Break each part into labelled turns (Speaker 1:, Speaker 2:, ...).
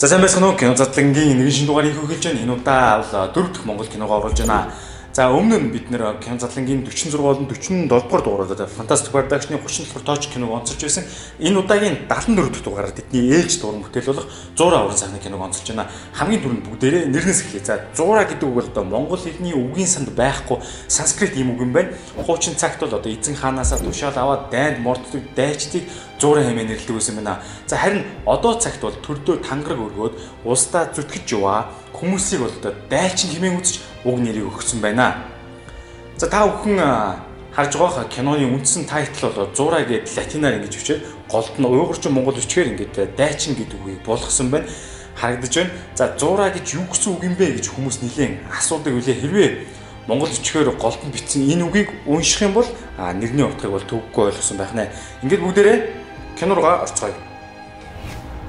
Speaker 1: За сайн байцгаана уу? Кино задлангийн нэгэн шин дугаарыг хөгөлж байна. Энэ удаа бол дөрөв дэх Монгол киногоо оруулж байна. За өмнө нь бид нэр кино задлангийн 46 болон 47 дугаар дугаараар Fantastic Production-ы 30 дахь тооч киног онцолж байсан. Энэ удаагийн 74 дахь дугаараар тэдний ээлж дуран бүтээл болох 100 аврын сайхны киног онцолж байна. Хамгийн түрүүнд бүгдээрээ нэрнээс эхлэе. За 100 гэдэг үг бол одоо монгол хэлний үгийн санд байхгүй санскрит юм үг юм байна. Хуучин цагт бол одоо эзэн хаанаас тушаал аваад дайнд морддог дайчдыг 100 хэмээн нэрлэдэг байсан байна. За харин одоо цагт бол төрдөө тангараг өргөөд улсдаа зүтгэж яваа хүмүүсийг бол одоо дайчин хэмээн үзэж уг нэрийг өгсөн байна. За та бүхэн харж байгаа киноны үндсэн тайтл бол зураа гэдэг латинаар ингэж өчөөд голд нь уйгурчин монгол өчгөр ингээд дайчин гэдэг үгийг болгосон байна. Харагдаж байна. За зураа гэж юу гэсэн үг юм бэ гэж хүмүүс нэлээд асуудаг үлээ хэрвээ монгол өчгөр голд нь бичсэн энэ үгийг унших юм бол нэрний утгыг бол төвөггүй ойлгосон байх нэ. Ингээд бүгдээрээ кино руугаа орцгоё.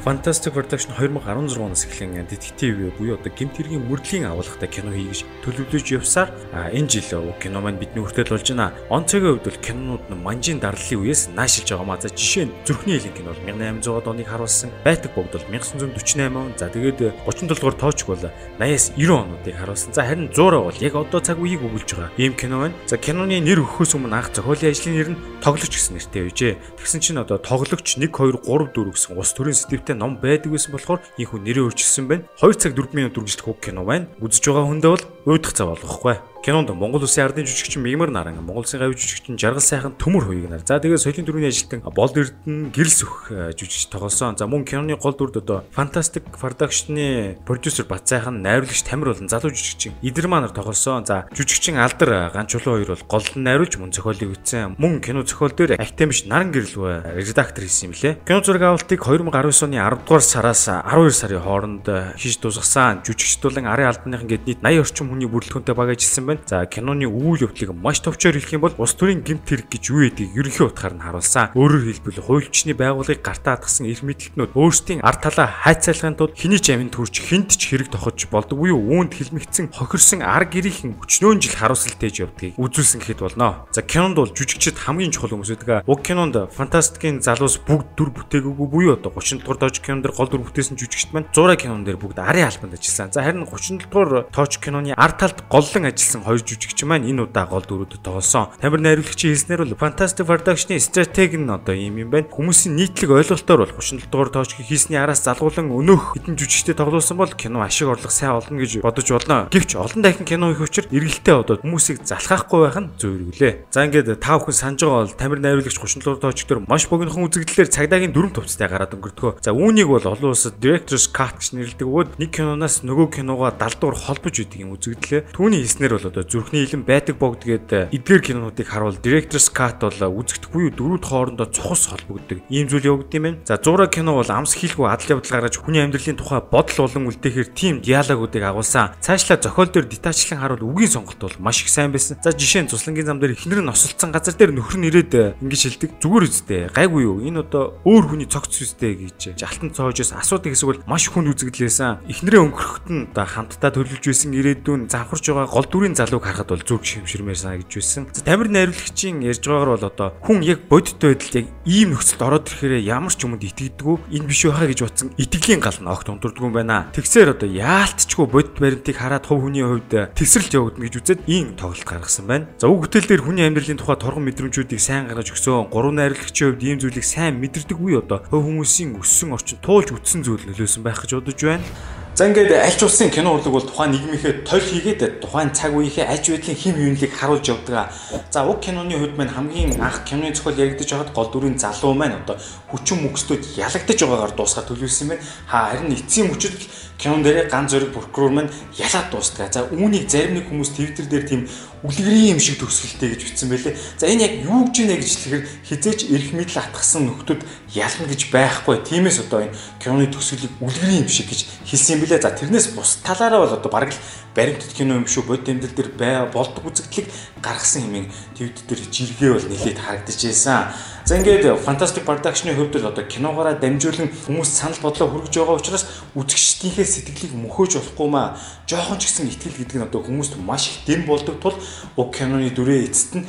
Speaker 2: Fantastic Production 2016 оноос эхлэн детектив буюу одоо гэмт хэргийн мөрдлийн агуулгатай кино хийгэж төлөвлөж явсаар энэ жил кино маань бидний хүртэл болж байна. Он цагийн хувьд бол кинонууд нь манжийн дарлалын үеэс наашилж байгаа маа. За жишээ нь Зүрхний хэлэн кино бол 1800 оныг харуулсан. Байтаг богд бол 1948 он. За тэгээд 37 дугаар тоочг бол 80-аас 90 онуудыг харуулсан. За харин 100 бол яг одоо цаг үеийг өгүүлж байгаа. Ийм кино байна. За киноны нэр өгөхөөс өмнө анх зохиолын ажлын нэр нь тоглогч гэсэн нэртэй байжээ. Тэгсэн чинь одоо тоглогч 1 2 3 4 гэсэн ус төрийн сэтгвтэй нэртэй ном байдаг байсан болохоор энэ хүн нэрээ өөрчилсөн байна. 2 цаг 4 минут үргэлжлэх үг кино байна. Үзэж байгаа хүндээ бол уйдах цав болохгүй. Кинонд Монгол Улсын ардын жүжигчин Мигмар Наран, Монгол Улсын гавь жүжигчин Жаргал сайхан төмөр хоёрыг нар. За тэгээд соёлын төрөний ажилтан Болд Эрдэнэ гэрэл сөх э, жүжигч тоглосон. За мөн киноны гол дүрд одоо Fantastic Production-ы продюсер Бат сайхан, найруулагч Тамир болон залуу жүжигчин Идэрманар тоглосон. За жүжигчин Алдар Ганч чулуу хоёр бол гол нь найруулж мөн зохиолыг өгсөн. Мөн кино зохиол дээр Актемиш Наран гэрэл редактор хийсэн юм лээ. Кино зураг авалтыг 2019 оны 10 дугаар сараас 12 сарын хооронд э, хийж дуусгасан. Жүжигчд болон арын албаныхан гээд нийт 80 орчим хүний бүрэлдэхүүнтэй баг ажилласан байна. За киноны үйл явдлыг маш товчоор хэлэх юм бол улс төрийн гэмт хэрэг гэж юу гэдгийг ерөнхий утгаар нь харуулсан. Өөрөөр хэлбэл хуульчны байгууллагыг гартаа хатгсан эрх мэдлтнүүд өөрсдийн ард талаа хайцайлахын тулд хэний ч амин төрч хинт ч хэрэг тохож болдог буюу үүнд хэлмэгдсэн хохирсон арга гэрийнхэн өчнөөн жил харуулсалтэйж явдгийг үзүүлсэн гэхэд болно. За кинонд бол жүжигчд хамгийн чухал хүмүүс байдаг. Уг кинонд фантастикийн залуус бүгд дүр бүтээгээгүй буюу одоо 30 дугаар дож кинон дээр гол дүр бүтээсэн жүжигчд маань 100 кинон дээр бүгд арын албанд ажилласан. За харин 30 дугаар тооч киноны ард талд голлон ажилласан байсан хоёр жүжигч маань энэ удаа гол дүрүүдэд тоглосон. Тамир найруулагчийн хэлснээр бол Fantastic Production-ы стратеги нь одоо ийм юм байна. Хүмүүсийн нийтлэг ойлголтоор бол 37 дугаар тоочгийг хийсний араас залгуулan өнөөх хэдэн жүжигчтэй тоглосон бол кино ашиг орлого сайн олно гэж бодож болно. Гэвч олон дахин кино их учир эргэлтээ одоо хүмүүсийг залхаахгүй байх нь зөөргөлээ. За ингээд та бүхэн санаж байгаа бол Тамир найруулагч 37 дугаар тоочг дээр маш богинохон үзэгдлээр цагдаагийн дөрөв төвцтэй гараад өнгөрдгөө. За үүнийг бол олон улсад Director's Cut гэж нэрлэдэг бөгөөд нэг киноноос нөгөө киногоо 70 дугаар холбож өгдөг юм үзэгдлээ. Түүний хэлснээр бол одоо зүрхний илэн байдаг богд гээд эдгээр кинонуудыг харуул Director's Cut бол үзэгдэхгүй дөрүүд хоорондоо цухас холбогддог. Ийм зүйл явагдсан юм. За 100 кино бол амс хийлгүй адал явдал гаргаж хүний амьдралын тухай бодол болон үлдээхээр тийм диалогуудыг агуулсан. Цаашлаа зохиол дээр детачлан харуул үгийн сонголт бол маш их сайн байсан. За жишээ нь цуслангийн зам дээр эхнэр нь осолцсон газар дээр нөхөр нь ирээд ингэж хэлдэг. Зүгээр үстэй. Гайгүй юу? Энэ одоо өөр хүний цогц үстэй гэж. Алтан цоожоос асуудаг эсвэл маш хүнд үзэгдлээсэн. Эхнэрээ өнгөрөхөд нь одоо хамтдаа төлөвлөж байсан ирээдүйн завхарч байгаа гол дүрийн залууг харахад бол зүрх шимширмээр санагдж байсан. Тамир найруулагчийн ярьж байгаагаар бол одоо хүн яг бодит байдалд яг ийм нөхцөлд ороод ирэхээр ямар ч юмд итгэдэггүй энэ биш байхаа гэж утсан итгэлийн гал нь огт унтурдгүй юм байна. Тэгсээр одоо яалтчгүй бодит баримтыг хараад хов хүний хувьд тесрэлт явагдана гэж үзээд ийм тоглолт гаргасан байна. За үг бүтээл дээр хүний амьдралын тухай торгон мэдрэмжүүдийг сайн гаргаж өгсөн гурван найруулагчийн хувьд ийм зүйлийг сайн мэдэрдэг үе одоо хувь хүмүүсийн өссөн орчин туулж үтсэн зүйл нөлөөсөн байх гэж бодож байна.
Speaker 1: За ингээд аль ч улсын кино урлаг бол тухайн нийгмийнхээ толь хийгээд тухайн цаг үеийнхээ аж байдлын хим юунлыг харуулж явдаг. За уг киноны хувьд маань хамгийн анх киноны зохиол яригдж байхад гол дүрийн залуу маань одоо хүчин мөксдөд ялагдаж байгаагаар дуусгаад төлөвлөсөн байна. Харин эцсийн мөчөд кинон дээр ганц зэрэг прокурор маань ялаад дуустгаа. За үүнийг зарим нэг хүмүүс Twitter дээр тийм үлгэрийн юм шиг төгсгөлтэй гэж бичсэн байлээ. За энэ яг юу гэж нэ гэж хэлэхээр хизээч эрх мэдэл атгсан нөхдүүд ялна гэж байхгүй. Тиймээс одоо энэ киноны төгсгөлийг үлгэрийн юм шиг гэж хэлсэн билээ. За тэрнээс бус талаараа бол одоо бараг л баримтат кино юм шүү бод тэмдэл дээр бай болдог үзэгдлийг гаргасан хэмээн твит дээр жиргээ бол нэлээд харагдаж байсан. За ингээд Fantastic Production-ы хувьд л одоо киногоороо дамжуулан хүмүүс санал бодлоо хүргэж байгаа учраас үзэгчдийнхээ сэтгэлийг мөхөөж болохгүй маа. Жохон ч гэсэн итгэл гэдэг нь одоо хүмүүст маш их дэм болдог тул уг киноны дүрээ эцэст нь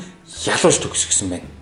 Speaker 1: ялууж төгсгсөн байна.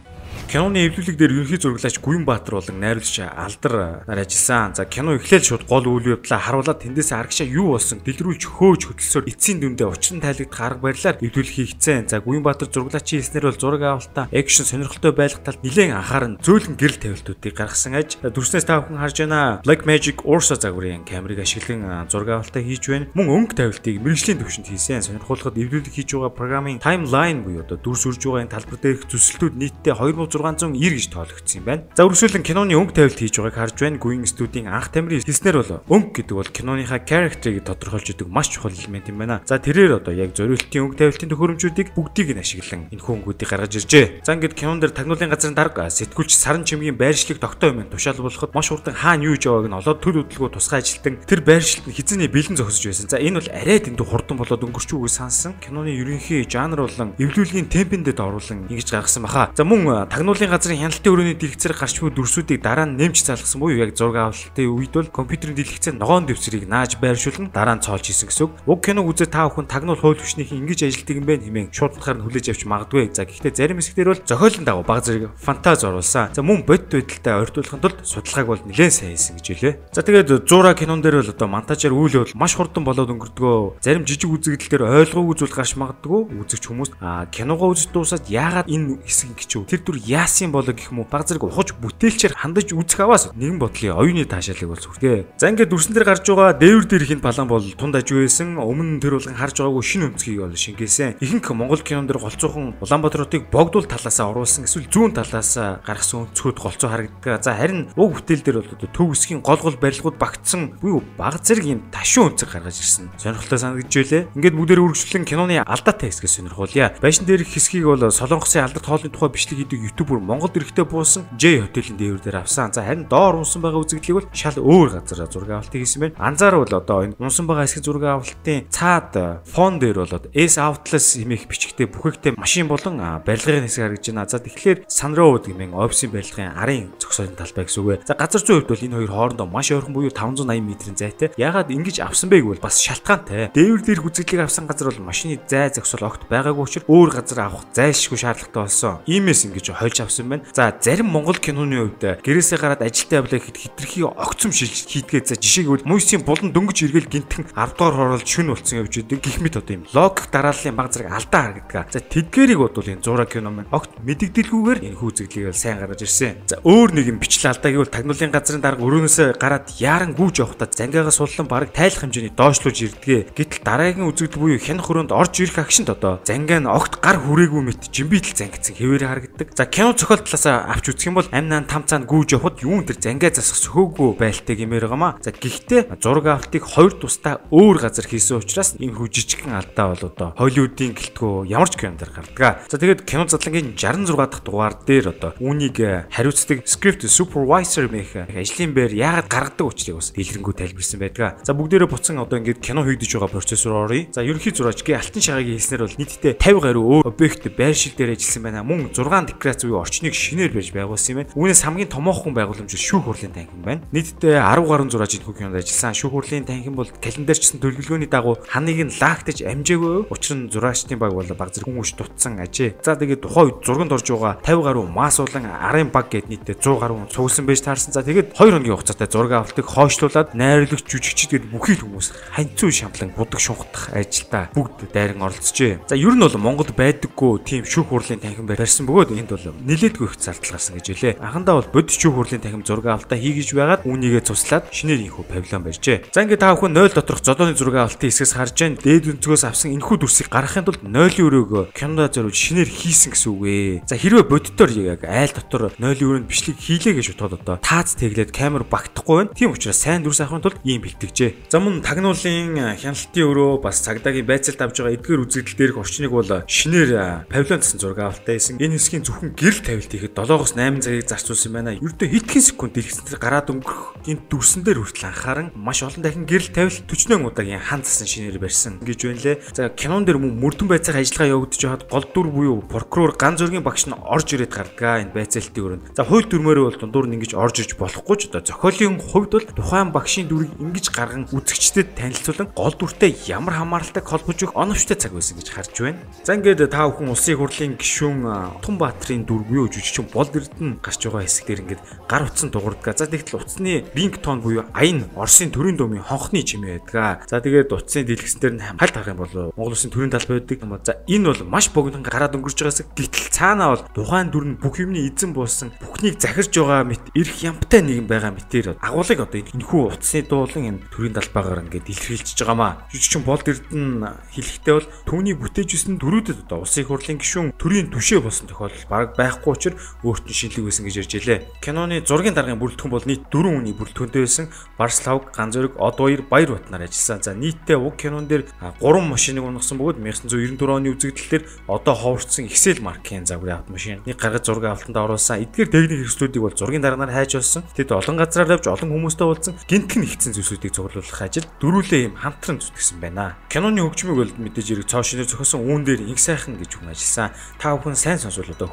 Speaker 2: Киноны эвлүүлэг дээр ерөнхий зураглаач Гүнбаатар болон найруулагч Алдар нар ажилласан. За кино эхлээл шууд гол үйл явдлаа харуулад тэндээс аргашаа юу болсон дэлгэрүүлж хөөж хөдөлсөөр эцсийн дүндээ учран тайлагдах арга барилаар эвлүүлэх хийгцэн. За Гүнбаатар зураглаачийн хэлснээр бол зураг авалтаа экшн сонирхолтой байх талд нэлээд анхааран зөөлөн гэрэл тавилтуудыг гаргасан аж. Дүрснээс та бүхэн харж байна. Black Magic Ursa загварын камерыг ашиглан зураг авалтаа хийж байна. Мөн өнгө тавилтыг мэрэгжлийн төвшөнд хийсэн. Сонирхолтой эвлүүлэг хийж байгаа програмын timeline буюу одоо дүрс үрж байгаа энэ талбар дээрх төсөлтүүд нийтдээ 2690 гэж тоологдсон юм байна. За үргэлжлүүлэн киноны өнгө тавилт хийж байгааг харж байна. Гүйн студийн анх тамирын хэлснээр бол өнгө гэдэг бол киноныхаа character-ыг тодорхойлж өгдөг маш чухал элемент юм байна. За тэрээр одоо яг зориултын өнгө тавилтын төхөөрөмжүүдийг бүгдийг нь ашиглан энэ хүн өнгүүдийг гаргаж иржээ. За ингээд кинон дээр тагнуулын газрын дарга сэтгүүлч саран чимгийн байршлыг тогтоо юм тушаал болоход маш хурдан хаана юу жааг нь олоод төр хөдөлгөөн тусгай ажилтан тэр байршилд нь хизээний бэлэн зогсож байсан. За энэ бол арай дэндүү хурдан болоод өнгөрч үгүй сансан. Киноны ерөнхий жанр болон эвлүүлгийн темпэнд оруулан ингэж гаргасан баха. За мөн тагнуулын газрын хяналтын өрөөний дэлгэцээр гарч буй дүрсүүдийг дараа нь нэмж залгасан буюу яг зураг авалтын үед бол компьютерийн дэлгэцээр ногоон дэвсрийг нааж байршуулан дараа нь цоолж хийсэн гэсэн үг. Уг киног үзээ та бүхэн тагнуул хууль хүчнийх ингэж ажилтдаг юм байна хэмээн шуудлахаар нь хүлээж авч магадгүй. За гэхдээ зарим хэсгээр бол зохиолын дагуу баг зэрэг фантаз оруулсан. За мөн бодит байдалтай ойртуулахын тулд судалгааг бол нэлээд сайн хийсэн гэж хэлээ. За тэгээд зуура кинон дээр бол одоо монтажаар үйл явдал маш хурдан болоод өнгөрдгөө. Зарим жижиг үзэгдэл дээр ойлгоогүй зүйл гарч магадгүй. Үзэгч хүмүүс а киногоо үзэж дуусаад яагаад энэ хэсэг гिचв тэр дүр яасан болоо гэх юм уу баг зэрэг ухаж бүтээлчээр хандаж үзэх аваас нэгэн бодлын оюуны таашаалыг бол зүрхээ. За ингээд дүрсэн дээр гарч байгаа дээвэр дээр ихэнд балан бол тунд ажиг байсан. Өмнө тэр болгон харж байгаагүй шинэ өнцгийг бол шингээсэн. Ихэнх Монгол кинон дээр голцоохон Улаанбаатар хотыг богдуул талаасаа оруулсан эсвэл зүүн талаасаа гаргасан өнцгүүд голцоо харагддаг. За харин уг бүтээл дээр бол төв хэсгийн гол гол барилгууд багтсан буюу баг зэрэг юм ташуун өнцөг гаргаж ирсэн. Сонирхолтой санагдж байлээ. Ингээд бүгдээр үргэлжлэн киноны алдаатай хэсгээс сонирхуулъя. Байшин дээрх хэсгийг бол Солонгосын алдарт хоолны тухай бичлэг хийдэг ютубер Монголд эрэхтэй буусан J хотелийн дээвэр дээр авсан. За харин доор унсан байгаа үзэгдлийг бол шал өөр газар зураг авалтыг хийсэн байна. Анзаарвал одоо энэ унсан байгаа хэсэг зураг авалтын цаад фон дээр бол S Outless хэмээх бичгтээ бүхэхтэй машин болон барилгын хэсэг харагдаж байна. За тэгэхээр Sunroad гэмээн офисын барилгын арын зогсоолын талбай гэсэн үг. За газар зүйн хувьд бол энэ хоёр хоорондоо маш ойрхон буюу 580 м-ийн зайтай. Яагаад ингэж авсан бэ гэвэл бас шалтгаантай. Дээвэр дээр үзэгдлийг авсан газар бол машины зай зогсоол огт байгаагүй учраас өөр газар авах зайлшгүй шаардлагатай болсон. Иймээс ингэж хольж авсан байна. За зарим монгол киноны хувьд гэрээсээ гараад ажилтаа явлаа гэхэд хитрхи огцом шилж хийдгээ за жишээ гэвэл мөсийн булан дөнгөж эргэл гинтхэн 10 дугаар хороолж шүн болцсон явж идэг гих мэт одоо юм логик дарааллын баг зэрэг алдаа харагддаг. За тэдгэрийг бодвол энэ зураг кино маань огт мэдэгдэлгүйгээр энэ хүүзэглийг бол сайн гаргаж ирсэн. За өөр нэг юм бичлэг алдаа гэвэл тагнуулын газрын дарга өрөөнөөсөө гараад яаран гүүж явахдаа зангиага суллан бараг тайлах хэмжээний доошлуулж ирдгээ. Гэтэл дараагийн үзэгдэл буюу хянах хөрөнд орж ирэх агшинт одоо зангиа нь огт гар хүрээгүй мэт жимбитл зангидсан хэвээр харагддаг. За кино зохиол талаас авч үзэх юм бол амнаа там цаанд гүүж явахад юун тэр зангиа засах сөхөөгүй байлтай гэмээр байгаамаа. За гэхдээ зураг авалтыг хоёр тусдаа өөр газар хийсэн учраас энэ хүү жижигхэн алдаа бол одоо Холливуудын гэлтгөө ямар ч кинонд гардаг. За тэгээд кино задлангийн 66 дахь дугаар дээр одоо үүнийг хариуцдаг script supervisor мэх ажлын байр яагаад гаргадаг учрыг бас дэлгэрэнгүй тайлбарсан байдаг. За бүгдээрээ буцан одоо ингээд кино хийгдэж байгаа процессор оръё. За ерөнхий зураач гээ алтан шагагийн хэлснээр бол нийтдээ 50 гаруй өөр объект байршил дээр ажилласан байна. Мөн 6 декораци буюу орчныг шинээр барьж байгуулсан юм байна. Үүнээс хамгийн томоохон байгууламж шүүх хурлын танхим байна. Нийтдээ 10 гаруй зураач энэ кинонд ажилласан. Шүүх хурлын танхим бол календарчсан төлөвлөгөөний дагуу ханыг нь лагтаж амжаагүй. Учир нь зураачдын баг бол баг зэрэг хүн үш дутсан ажээ. За тэгээд тухайн үед зурганд орж байгаа 50 гаруй мас болон арын баг гэд нийтдээ 100 гаруй цугсан байж таарсан. За тэгээд 2 хоногийн хугацаатай зураг авалтыг хойшлуулад найрлагч жүжигчд гээд бүхий л хүмүүс ханцуу шамлан будаг шунхтах ажилдаа бүгд дайран оролцжээ. За ер нь бол Монголд байдаггүй тийм шүүх хурлын танхим барьсан бөгөөд энд бол нилээдгүй их зардал гарсан гэж хэлээ. Анхандаа бол бодит шүүх хурлын танхим зураг авалтаа хийгэж байгаад үүнийгээ цуслаад шинээр инхүү павильон барьжээ. За ингээд та бүхэн 0 доторх зодооны зураг авалтын хэсгээс харж байна. Дээд өнцгөөс авсан энэхүү дүрсийг гаргахын тулд 0-ийн өрөөгөө кинода зориулж шинээр хийсэн гэсэн үг ээ. За хэрвээ бодитоор яг айл дотор 0-ийн өрөөнд бичлэг хийлээ гэж бодоход одоо таац тэглээд камер багтахгүй байна. Тийм учраас сайн дүрс авахын тулд ийм бэлтгэжээ. За мөн тагнуулын хяналтын өрөө бас цагдаагийн байцаалд авж байгаа эдгээр үзэгдэл дээрх орчныг бол шинээр павильон гэсэн зураг авалтаа хийсэн. Энэ хэсгийн зөвхөн гэрэл тавилт хийхэд 7-8 цагийг зарцуулсан байна. Ердөө хэдхэн секунд дэлгэцэн дээр гараад өнгөрөх гинт дүрсэн дээр хүртэл анхааран маш олон дахин гэрэл тавил 40 удаагийн хан засан шинээр барьсан гэж байна лээ. За кинон дээр мөн мөрдөн байцаах ажиллагаа явагдаж байхад гол дүр буюу прокурор ган зөргийн багш нь орж ирээд гардаг энэ байцаалтын өрөөнд. За хууль дүрмээрээ бол дундуур нь ингэж орж иж болохгүй ч одоо зохиолын хувьд бол тухайн багшийн дүрийг ингэж гарган үзэгчдэд танилцуулан гол дүртэй ямар хамааралтай холбож өгөх оновчтой цаг байсан гэж харж байна. За ингээд та бүхэн улсын хурлын гишүүн Тунбаатарын дүр буюу жүжигчин бол эрдэнэ гарч байгаа хэсэг дээр ингээд гар утсан дуурдаг. За тэгтэл утасны рингтон буюу аян Оросын төрийн думын хонхны чимээ байдаг. За тэгээд утасны дэлгэцэн дээр нь хальт харах юм бол Монгол улсын төрийн талбай байдаг. За энэ бол маш богино гараад өнгөрч байгаас гэтэл цаанаа бол тухайн дүр нь бүх юмны эзэн болсон бүхнийг захирж байгаа мэт эрх ямтай нэгэн байгаа мэтэр агуулгыг одоо энэхүү утасны дуулан энэ төрийн талбайгаар ингээд илэрхийлж байгаамаа. Жүжигчин болд эрдэнэ хэлэхдээ бол түүний бүтээж өссөн төрүүдэд одоо улсын хурлын гишүүн төрийн түшээ болсон тохиолдол бараг байхгүй учраас өөрт нь шинэлэг байсан гэж ярьж илээ. Киноны зургийн даргын бүрэлдэхүүн бол нийт 4 үний бүрэлдэхүүнтэй байсан. Барслав, Ганзөрөг, Од баяр, Батнаар ажилласан. За нийтдээ уг кинон дээр 3 машиныг унгасан бөгөөд 1994 оны үзэгдэлээр одоо ховорцсон Excel маркийн загварын автомашиныг гаргаж зураг авалтанд оруулсан. Эдгээр техник хэрэгслүүдийг бол зургийн дарганаар хайж олсон. Тэд олон газраар явж олон хүмүүстэй уулзсан гинтгэн нэгдсэн зүйлсүүдийг цуглуулах ажил дөрүүлээ юм хамтран зүтгэсэн байна. Киноны хөгжмийг бол мэдээж хэрэг цоо шинээр зохиосон үүн дээр инх сайхан гэж хүн ажилласан. Та бүхэн сайн сонсвол одоо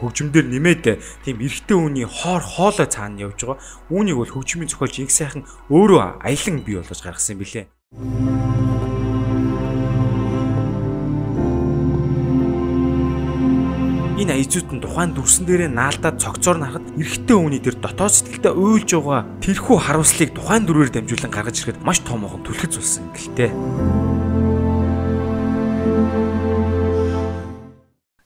Speaker 2: хөгжмөдөр нэмээд тийм эрэгтэй хүний хоор хоолой цаана явж байгаа. Үүнийг бол хөгжмийн зохиолч инх сайхан өөрөө аялан бий болгож гаргасан юм билээ. Энэ аяжууд нь тухайн дүрсэн дээрээ наалдаад цогцоор нарахад эрэгтэй хүний тэр дотоод сэтгэлдээ уйлж байгаа тэрхүү харуулслыг тухайн дүрээр дамжуулан гаргаж ирэхэд маш томоохон түлхэц болсон гэлтэй.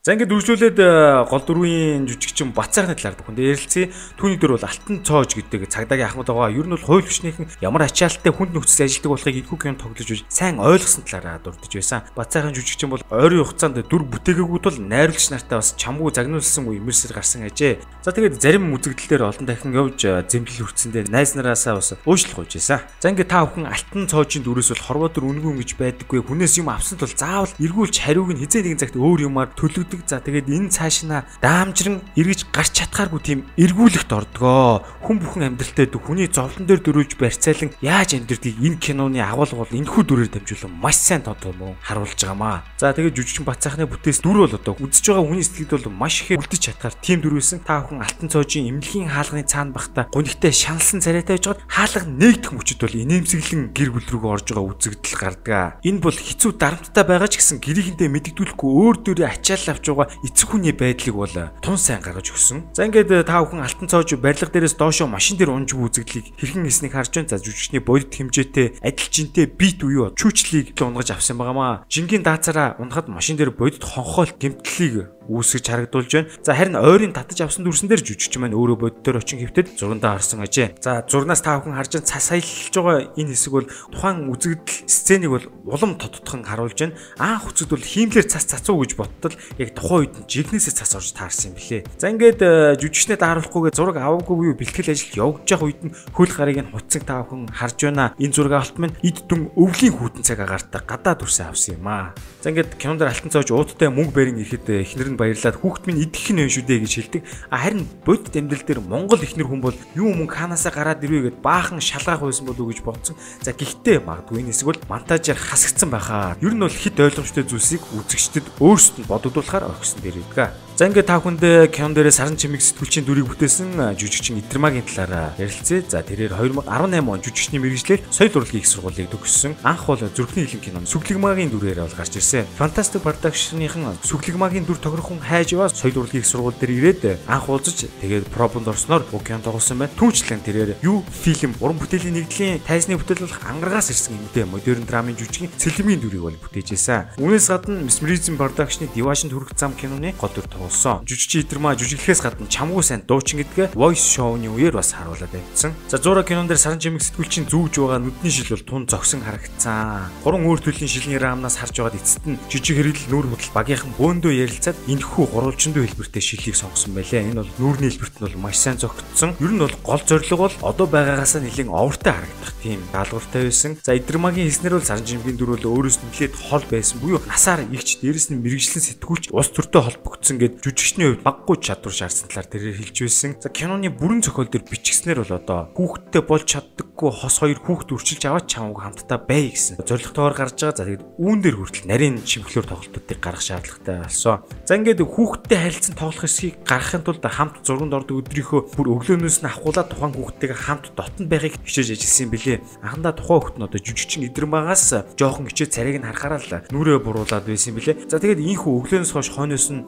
Speaker 2: За ингээд үргэлжлүүлээд э, гол дөрвийн жүжигчин Бацаархны талаар бүхэнд ярилцъя. Түүний дөр бол Алтан цоож гэдэг цагдаагийн ахмад байгаа. Ер нь бол хууль хүчнийхэн ямар ачаалттай хүнд нөхцөл ажилтдаг болохыг энэхүү кино тоглож үз сайн ойлгосон талаараа дурдж байсан. Бацаархны жүжигчин бол ойрын хугацаанд дүр бүтээгээгүй тул найруулагч нартай бас чамгүй загнуулсан үе имерсэр гарсан ажээ. За тэгээд зарим үзэгдэлээр олон дахин явж э, зэмлэл хүртсэндээ найз нараасаа бас уушлах гэж байсан. За ингээд та бүхэн Алтан цоожийн дүрээс бол хорвоо дөр үнгүн гэж байдаггүй. Хүнээс юм авсан тул заавал эргүүлж хариуг нь хизээ нэгэн цагт өөр юмар төлөг өгдөг. За тэгээд энэ цаашнаа даамжран эргэж гарч чадхааргүй тийм эргүүлэгт ордгоо. Хүн бүхэн амьдралтай дүү хүний зовлон дээр дөрүүлж барьцаалан яаж амьдрдгийг энэ киноны агуулга бол энэхүү дүрээр дамжуулан маш сайн тодорхой харуулж байгаамаа. За тэгээд жүжигчин Бацаахны бүтээс дүр бол одоо үзэж байгаа хүний сэтгэлд бол маш ихээр үлдэж чадхаар тийм дүр байсан. Та бүхэн алтан цоожийн эмнэлгийн хаалганы цаана бахта гунигтай шаналсан царайтай байж байгаад хаалга нээгдэх мөчөд бол инээмсэглэн гэр бүл рүү орж байгаа үзэгдэл гардаг. Энэ бол хэцүү дарамттай байгаа ч гэсэн гэрийнхэндээ мэддэгдүүлэхгүй өөр дөрөө ачаал авч байгаа эцэг хүний байдлыг бол тун сайн гаргаж өгсөн. За ингээд та бүхэн алтан цоож барилга дээрээс доошоо машин дээр унж үзэгдлийг хэрхэн хийснийг харж байна. За жүжигчний бодит хэмжээтэй адилжинтэй бит буюу чүүчлийг унгаж авсан байгаамаа. Жингийн даацаараа унахад машин дээр бодит хонхоол гэмтлийг үүсгэж харагдуулж байна. За харин ойрын татаж авсан дүрсэн дээр жүжигч маань өөрөө боддоор очин хөвтөд зургандаа харсан ажээ. За зурнаас та бүхэн харж цас аялж байгаа энэ хэсэг бол тухайн үзэгдэл сценийг бол улам тодтогхон харуулж байна. Анх үзэгд бол хиймлэр цас цацуу гэж боттол яг тухайн үед нь жигнэсээ цас орж таарсан юм билээ. За ингээд жүжигчнээ дааруулахгүйгээ зураг аваагүй юу бэлтгэл ажил явж явах үед нь хөл гарыг нь хуцсан та бүхэн харж байна. Энэ зураг авалт минь эд дүн өвлийн хүүтэн цаг агаартай гадаа дүрсэн авсан юм аа. За ингээд кинонд алтан цоож ууттай мөнгө барин ирэхэд эхнэр нь баярлаад хүүхд минь идэх нь шүү дээ гэж хэлдэг. Харин бодит амьдрал дээр Монгол ихнэр хүн бол юу мөнгө хаанасаа гараад ирвэ гэд баахан шалгаах байсан болов уу гэж бодсон. За гэхдээ магадгүй энэ хэсэг бол монтажаар хасагдсан байхаа. Ер нь бол хит ойлгомжтой зүйлсийг үзэгчдэд өөрсдөд бодогдуулахаар орхисон дэрэгдэг. За ингээд та бүхэнд кинон дээрээ саран чимэг сэтгүүлчийн дүрийг бүтээсэн жүжигчин Итермагийн талаар ярилцъя. За тэрээр 2018 он жүжигчний мэрэгжлэр соёл урлагийн их сургуулийг төгссөн. Анх бол зүрхний хилэн кинонд Сүглэгмагийн дүрээр бол гарч ирсэн. Fantastic Production-ийн Сүглэгмагийн дүр тохирохон хайж яваа соёл урлагийн их сургууль дээр ирээд анх уулзаж тэгээд пробонд орсноор кино тоглосон байна. Түүнчлэн тэрээр юу фильм, уран бүтээлийн нэгдлийн тайзны бүтээл болох ангарагаас ирсэн эмдээ модерн драмын жүжигчин Сэлмийн дүрийг бол бүтээж ирсэн. Үүнээс гадна Mesmerism Production-ы Дивашин төрөх зам киноны гол дүр тоглосон болсон. Жүжигчин Идэрмаа жүжиглэхээс гадна чамгүй сайн дуучин гэдгээ voice show-ны үеэр бас харуулад байсан. За зураг кинон дээр саран жимэг сэтгүүлчин зүүж байгаа нүдний шил бол тун зогсон харагдсан. Гурван өөр төрлийн шилний раамнаас харж байгаад эцэст нь жижиг хэрэл нүүр худал багийнхан бөөндөө ярилцаад энэхүү гурвалжиндөө хэлбэртэй шилийг сонгосон байлээ. Энэ бол нүүрний хэлбэрт нь бол маш сайн зогтсон. Ер нь бол гол зорилго бол одоо байгаагаас нэлээд овртой харагдах тийм даалгавартай байсан. За Идэрмагийн хийснээр бол саран жимгийн бол өөрөөс нь нэлээд хол байсан. Буюу насаар игч дээрэс нь мэрэгжлэн сэтгүүлч ус төртөө холбогдсон гэд Тэгээд жүжигчний хувьд баггүй чадвар шаардсан талаар тэрээр хэлж байсан. За киноны бүрэн зохиол дээр бичгснээр бол одоо хүүхдтэй болж чаддаггүй хос хоёр хүүхд үрчилж аваад чамаг хамтдаа бай гэсэн зорилготойгоор гарч байгаа. За тэгээд үүн дээр хүртэл нарийн чимхлэр тоглолтуудыг гаргах шаардлагатай болсон. За ингээд хүүхдтэй харилцан тоглох хэсгийг гаргахын тулд хамт зурганд ордог өдрийнхөө бүр өглөөнөөс нь авахуулаад тухайн хүүхдтэйгээ хамт дотн байхыг хичээж ажилласан билээ. Анхандаа тухайн хүүхд нь одоо жүжигчин идэрэм байгаас жоохон хичээ царайг нь харахаараа л нүрээ буруулаад байсан билээ. За тэгээд ийхүү өглөөнөөс хойш хойноос нь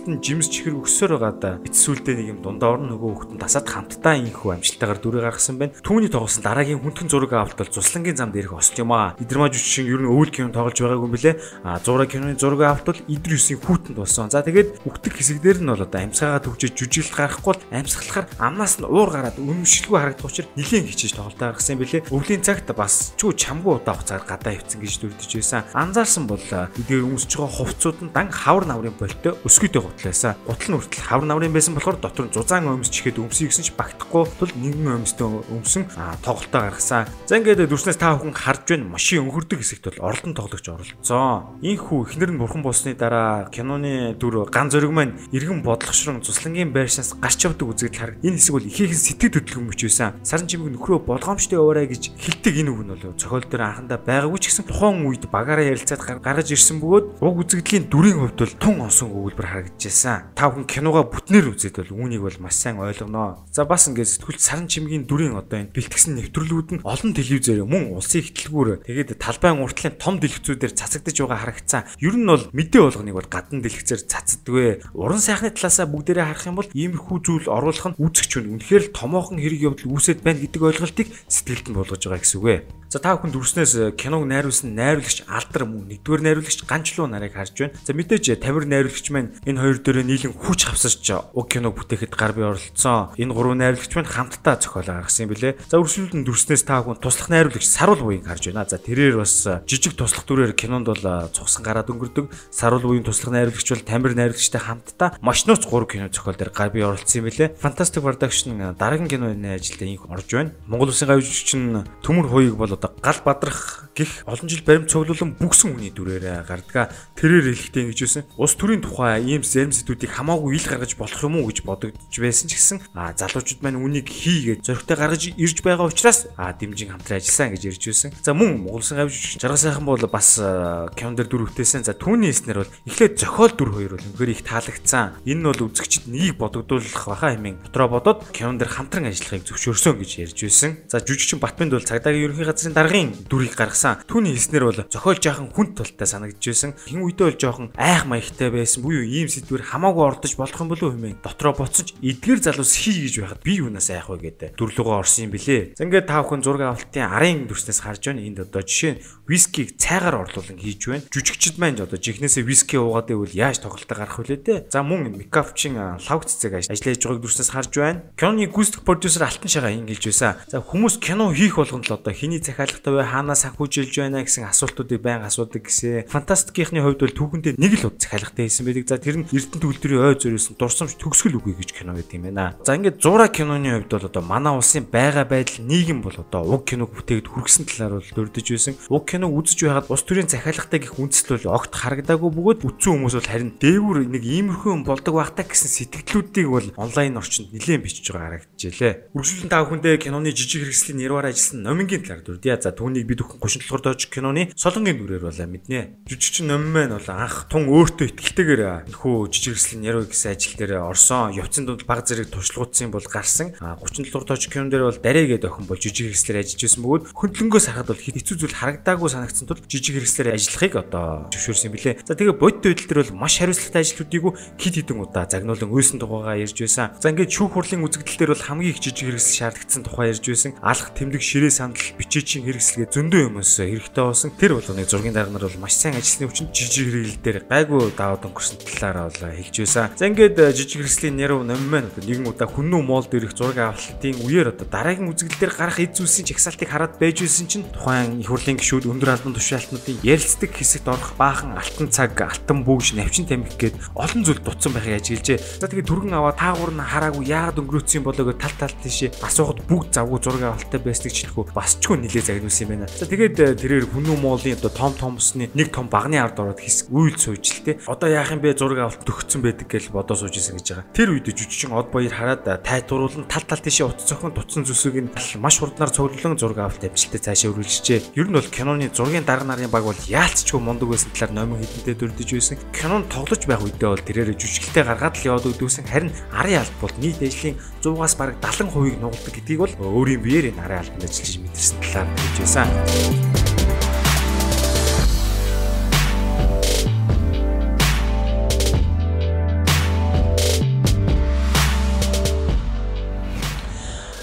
Speaker 2: чаргууцалт нь жимс чихэр өксөөр байгаад эцсүүлдээ нэг юм дундаа орно нөгөө нь тасаад хамтдаа ийхүү амжилттайгаар дүрээ гаргасан байна. Түүний тоглосон дараагийн хүндхэн зураг авалт бол цуслангийн замд ирэх ост юм аа. Идрэмаа жүжигчин ер нь өвөл кино тоглож байгаагүй юм билээ. А 100 киноны зураг авалт бол идэр 9-ийн хүүтэнд болсон. За тэгээд үхдэг хэсэгдэр нь бол одоо амьсгаагаа төвчөж жүжиглэл гаргахгүй бол амьсгалахаар амнаас нь уур гараад өмшөлгүй харагдах учраас нэлийн хичээж тоглолтоо гаргасан юм билээ. Өвлийн цагт бас чүү чамгүй удаа хугацаар гадаа хөвцөн гэж дүрдэж байсан. Анзаарсан бол эдгээр өмсөж байгаа хувцсууд нь дан хавар наврын болтой өсгүйтэй гутлаасан. Гутал нь хүртэл хавар наврын байсан болохоор дотор нь зузаан өмсч ихэд өмсөй гэсэн ч багтахгүй тул нэгэн өмстэй өмсөн тоглолтоо гаргасан. За ингээд дүрснээс та бүхэн харж байна машин өнгөрдөг хэсэгт бол оролдон тоглогч оролцсон. Инхүү эхнэр нь бурхан болсны дараа киноны дүр ган зөрөг маань иргэн бодлогошрон цуслангийн байршаас гарч явдаг үзэгдэл хараг. Энэ хэсэг бол ихээхэн сэтгэл хөдлөм мөч байсан. Саран чимэг нөхрөө болгоомжтой яваарай гэж хэлдэг энэ үг нь бол зохиол дээр анхандаа байгаагүй ч гэсэн тухайн үед багаараа ярилцаад гаргаж ирсэн бөгөөд уг үзэгдлийн дүрийн хувьд бол тун онсон өгүүлбэр харагдажсэн. Та бүхэн киногоо бүтнээр үзээд бол үүнийг бол маш сайн ойлгоно. За бас ингээд сэтгүүл саран чимгийн дүрийн одоо энэ бэлтгэсэн нэвтрүүлгүүд нь олон телевизээр мөн улсын ихтлгүүр тэгээд талбайн уртлын том дэлгэцүүдээр цацагдж байгаа харагдсан. Ер нь бол мэдээ болгоныг бол гадна дэлгэцээр цацдагвэ. Уран сайхны талаасаа бүгдээрээ харах юм бол иймэрхүү зүйл оруулах нь үзэгч хүн үнэхээр л томоохон хэрэг явдал үүсэт байна гэдэг ойлголтыг сэтгэлд нь болгож байгаа гэсэн үг ээ. За та бүхэн дүрснээс киног найруулсан найруулагч Алдар мөн нэгдүгээр найруулагч Ганчлуу нарыг харж байна. За мэдээж тамир найруулагч маань энэ хоёр дөрөө нийлэн хүч хавсарч уг киног бүтээхэд гар бие оролцсон. Энэ гурван найруулагч маань хамтдаа зохиолоо гаргасан юм билэ. За үргэлжлүүлэн дүрснээс та бүхэн туслах найруулагч Саруул буйг харж байна. За тэрээр бас жижиг туслах дүрээр кинонд бол цугсан гараад өнгөрдөг. Саруул буйн туслах найруулагч бол тамир найруулагчтай хамтдаа Машнууц 3 кино зохиол дээр гар бие оролцсон юм билэ. Fantastic Production дараагийн киноны ажилд инх орж байна. Монгол Улсын гавьжигч нь Төмөр хуйг бол одоо гал бадрах гих олон жил баримт цуглуулан бүгсэн хүний дүрээр гардгаа тэрээр хэлэхдээ ингэж байсан. Ус төрийн тухай ийм зарим сэдвүүдийг хамаагүй ил гаргаж болох юм уу гэж бодогдож байсан ч гэсэн а залуучууд маань үнийг хийгээд зөрөгтэй гаргаж ирж байгаа учраас а дэмжин хамтран ажилласан гэж ярьж байсан. За мөн Монголсын гавьж жаргал сайхан бол бас дүр хөтээсэн. За түүний эснэр бол эхлээд зохиол дүр хоёр бол үнэхээр их таалагдсан. Энэ нь бол үзэгчд нёгийг бодогдуулах баха хэмээн дотроо бодоод дээр хамтран ажиллахыг зөвшөөрсөн гэж ярьж байсан. За жүжигчин Батбинд бол цагдаагийн ерөнхий газрын даргын дүрийг гаргасан. Түүний хэлснээр бол зохиол жаахан хүнд тултай санагдж байсан. Хэн үедээ бол жоохон айх маягтай байсан. Буюу ийм сэдвэр хамаагүй ордож болох юм болов хэмээн дотроо ч эдгээр залуус хий гэж байхад би юунаас айх вэ гэдэг дүрлөгөө орсон юм билэ. За ингээд та бүхэн зураг авалтын арын дүрснээс харж байна. Энд одоо жишээ нь вискиг цайгаар орлуулан хийж байна. Жүжигчд маань одоо жихнээсээ виски уугаад байвал яаж тоглолтоо гарах вүлээ те. За мөн Микафчин лав цэцэг ажиллаж байгааг дүрснээс харж байна. Киноны гүйцэтгэх продюсер Алтан шагаа ингэж байсан. За хүмүүс кино хийх болгонд л одоо хэний захиалгатай вэ? Хаанаа санхүүжилж байна гэсэн асуултуудыг байн асуудаг гэсэн. Фантастикийнхны хувьд бол түүхэндээ нэг л удаа захиалгатай байсан байдаг. За тэр нь Эрдэнэ төгөлдрийн ой зөрөөсөн дурсамж төгсгөл үгүй гэж кино гэдэг юм байна. За ингээд зура киноны хувьд бол одоо манай улсын байга байдал нийгэм бол одоо уг киног бүтээгээд хүргэсэн талаар бол дурдж байсан. Уг киног үзэж байхад ус төрийн захиалгатай гих үндэслэл бол огт харагдаагүй бөгөөд үтсэн хүмүүс бол харин дээгүр нэг иймэрхүү юм болдог байхтаа гэсэн сэтгэлдлүүдийг бол онлайн орчинд нэлээд бичиж байгаа харагдчихжээ. Үргэлжлэн та бүхэндээ киноны жижиг хэрэгслийн нэрваар ажилласан номингийн талаар дурдъя. За түүнийг бид бүхэн 30 толгор дооч киноны солонгийн дүрээр болоо мэднэ. Жүжигчин номин маань бол анх тун өөртөө ихтэйгээр нөхөө жижиг хэрэгслийн нэрвэ гэсэн ажил дээр орсон. Явцын дунд баг зэрэг туршлагуудсан бол гарсан. 30 толгор дооч кинон дээр бол дарэгээд охин бол жижиг хэрэгслэр ажиллаж байсан бөгөөд хөндлөнгөөс харахад бол хэцүү зүйл харагдаагүй санагдсан тул жижиг хэрэгслэр ажиллахыг одоо зөвшөөрсөн билээ. За тэгээ бодит байдал дээр бол маш хариуцлагатай ажлуудыг хит хитэн удаа загнуулан үйсэн тухайгаа ярьж байсан. За ингээд шүүх хурлын үзэгдэл дээр бол хамгийн их жижиг хэрэгсэл шаардлагатсан тухай ярьж байсан. Алах тэмдэг ширээ сандал бичээчийн хэрэгслэгээ зөндөө юмс хэрэгтэй болсон. Тэр бол нэг зургийн дарганаар бол маш сайн ажилласны хүчин жижиг хэрэгэл дээр гайгүй даваад өнгөрсөн талаараа бол хэлж байсан. За ингээд жижиг хэрэгслийн нэрв номин маань нэгэн удаа хүннүү моол дээрх зураг авалтын үеэр одоо дараагийн үзэгдэл дээр гарах эд зүйлсийн чагсаалтыг хараад байж байсан чинь тухайн их хурлын гишүүд өндөр албан тушаалтнуудын ярилцдаг хэсэгт орох баахан алтан цаг, алтан бүүж, навчин тамхи гээд олон зүйл дутсан байхыг ажиглжээ. За тэгээ түргэн аваа таагуур нь хараагүй яагаад өнгөрөөцсөн болоо гэж тал тал тийшээ асуухад бүгд завгүй зураг авалттай байсныг чихгүй бас ч гоо нилээ загнуулсан юм байна. За тэгээд тэрээр хүнүү моолын одоо том томсны нэг том багны ард ороод хэсэг үйл те. Одоо яах юм бэ зураг авалт төгссөн байдаг гэж бодоо сууж исэн гэж байгаа. Тэр үед жүжигчин од баяр хараад тайтруулан тал тал тийшээ утас цохон тутсан зүсийг нь маш хурднаар цуглуулan зураг авалт амжилттай цаашаа үргэлжжээ. Ер нь бол киноны зургийн дарга нарын баг бол яалтчгүй мундаг байсан талаар номын хідэнтэй дурдж байсан. Кинон тоглож байх үедээ бол тэрээр жүжиглэлтэй гаргаад л яваад өгдөөсөн. Харин арын алба бол нийт ажлын 100-аас бараг 70% нугалдаг гэдгийг бол өөрийн биеэр энэ арын албанд ажиллаж мэдэрсэн талаар хэлж байсан.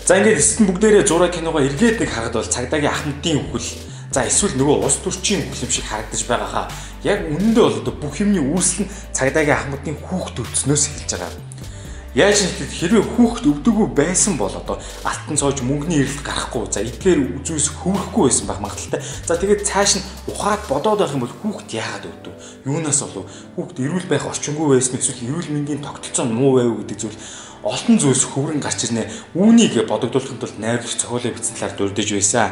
Speaker 1: За ингээд эсэд нь бүгдээрээ зураг киногоо эргээд нэг харахад бол цагдаагийн ахмадын үхэл за эсвэл нөгөө ус төрчийн үхэл юм шиг харагдаж байгаа хаа. Яг үнэндээ бол одоо бүх юмны үүсэл нь цагдаагийн ахмадын хүүхд өвцнөөс эхэлж байгаа. Яаж нэхэд хэрвээ хүүхд өвдөггүй байсан бол одоо алтан цоож мөнгөний эрэлт гарахгүй за эдгээр үзүүс хөврөхгүй байсан байх магадaltaй. За тэгээд цааш нь ухаад бодоод байх юм бол хүүхд яагаад өвдөв? Юунаас болов? Хүүхд эрүүл байх орчингүй байсан эсвэл эрүүл мэндийн тогтолцоо муу байв гэдэг зүйл олон зүйлс хөврөн гарч ирнэ. Үүнийг бодогдуулахын тулд найруулагч цохиолоо бичсэн талаар дурдж байсан.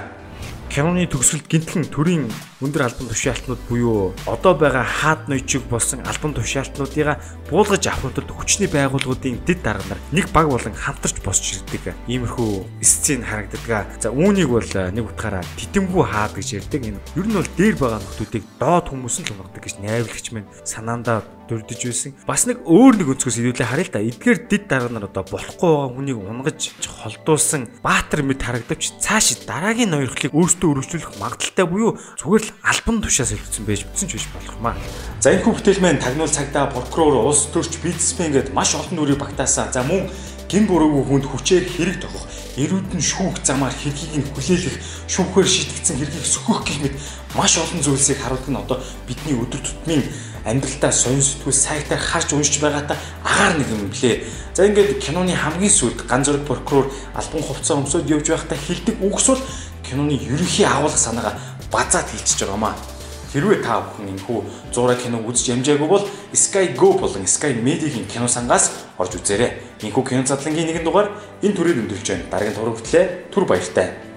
Speaker 2: Киноны төгсгөлд гинтхэн төрийн өндөр албан тушаалтнууд буюу одоо байгаа хаад ноёчиг болсон албан тушаалтнуудыг буулгаж авах тулд хүчний байгууллагуудын дэд дарга нар нэг баг болон хамтарч босч ирдэг. Иймэрхүү сцен харагддаг. За үүнийг бол нэг утгаараа титэмгүй хаад гэж ярьдаг. Энэ ер нь бол дээр байгаа нөхдүүдийг доод хүмүүс нь л унагадаг гэж найруулагч минь санаандаа дурдж байсан. Бас нэг өөр нэг өнцгөөс хэлүүлээ харъя л да. Эдгээр дид дарга нар одоо болохгүй байгаа хүнийг унгаж холдуулсан баатар мэд харагдавч цааш дараагийн ноёрхлыг өөртөө өргөжлөх магадaltaй буюу зүгээр л альбан тушаас илүүцсэн байж бүтсэн ч биш болох маа.
Speaker 1: За энэ бүх бүтээл маань тагнуул цагдаа, прокурор, улс төрч, бизнесмен гээд маш олон нүрийг багтаасан. За мөн гин бүрээгүй хүнд хүчээр хэрэг тохих, эрүүд нь шүүх замаар хэргийг нь хүлээлгэх, шүүхээр шийтгдсэн хэргийг сөхөх гэх мэт маш олон зүйлсийг харуулдаг нь одоо бидний өдөр тутмын амьдралдаа сонь сэтгүүл сайтаар харж уншиж байгаатай агаар нэг юм блэ. За ингээд киноны хамгийн сүүлд ганцураг прокурор альбан хувцас өмсөд явж байхдаа хилдэг үгс бол киноны ерөнхий агуулга санаагаа базаад хэлчихэж байгаа маа. Хэрвээ та бүхэн энэхүү зураг киног үзэж ямжаагүй бол Sky Go болон Sky Media-гийн кино сангаас орж үзээрэй. Энэхүү кино задлангийн нэгэн дугаар энэ төрөйд өндөрлж байна. Дараагийн тураг хөтлөө түр баяртай.